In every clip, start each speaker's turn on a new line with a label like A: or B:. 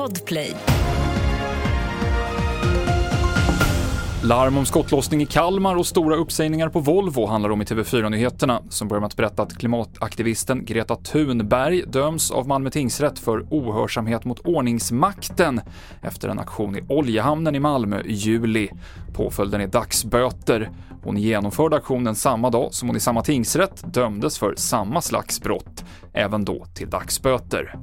A: Podplay.
B: Larm om skottlossning i Kalmar och stora uppsägningar på Volvo handlar om i TV4-nyheterna som börjar med att berätta att klimataktivisten Greta Thunberg döms av Malmö tingsrätt för ohörsamhet mot ordningsmakten efter en aktion i oljehamnen i Malmö i juli. Påföljden är dagsböter. Hon genomförde aktionen samma dag som hon i samma tingsrätt dömdes för samma slags brott, även då till dagsböter.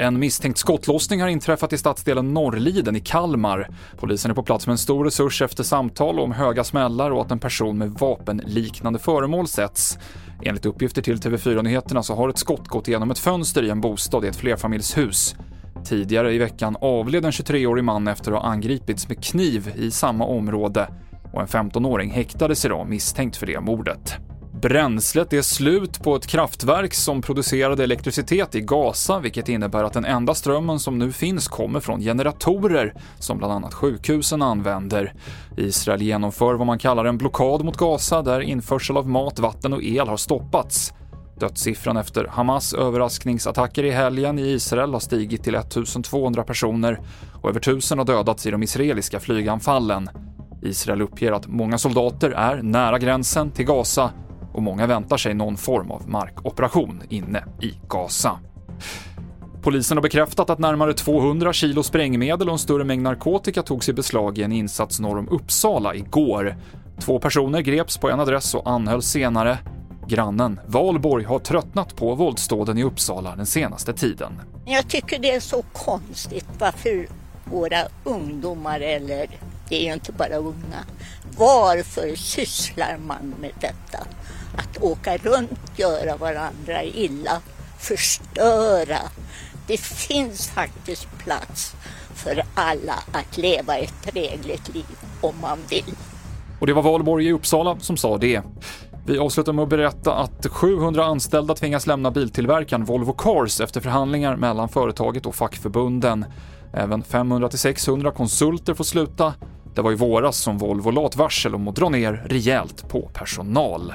B: En misstänkt skottlossning har inträffat i stadsdelen Norrliden i Kalmar. Polisen är på plats med en stor resurs efter samtal om höga smällar och att en person med vapenliknande föremål sätts. Enligt uppgifter till TV4 Nyheterna så har ett skott gått igenom ett fönster i en bostad i ett flerfamiljshus. Tidigare i veckan avled en 23-årig man efter att ha angripits med kniv i samma område och en 15-åring häktades idag misstänkt för det mordet. Bränslet är slut på ett kraftverk som producerade elektricitet i Gaza, vilket innebär att den enda strömmen som nu finns kommer från generatorer som bland annat sjukhusen använder. Israel genomför vad man kallar en blockad mot Gaza där införsel av mat, vatten och el har stoppats. Dödssiffran efter Hamas överraskningsattacker i helgen i Israel har stigit till 1200 personer och över 1000 har dödats i de israeliska flyganfallen. Israel uppger att många soldater är nära gränsen till Gaza och många väntar sig någon form av markoperation inne i Gaza. Polisen har bekräftat att närmare 200 kilo sprängmedel och en större mängd narkotika togs i beslag i en insats norr om Uppsala igår. Två personer greps på en adress och anhölls senare. Grannen Valborg har tröttnat på våldsdåden i Uppsala den senaste tiden.
C: Jag tycker det är så konstigt varför våra ungdomar, eller det är ju inte bara unga, varför sysslar man med detta? Att åka runt, göra varandra illa, förstöra. Det finns faktiskt plats för alla att leva ett drägligt liv om man vill.
B: Och det var Valborg i Uppsala som sa det. Vi avslutar med att berätta att 700 anställda tvingas lämna biltillverkaren Volvo Cars efter förhandlingar mellan företaget och fackförbunden. Även 500-600 konsulter får sluta. Det var i våras som Volvo la ett varsel om att dra ner rejält på personal.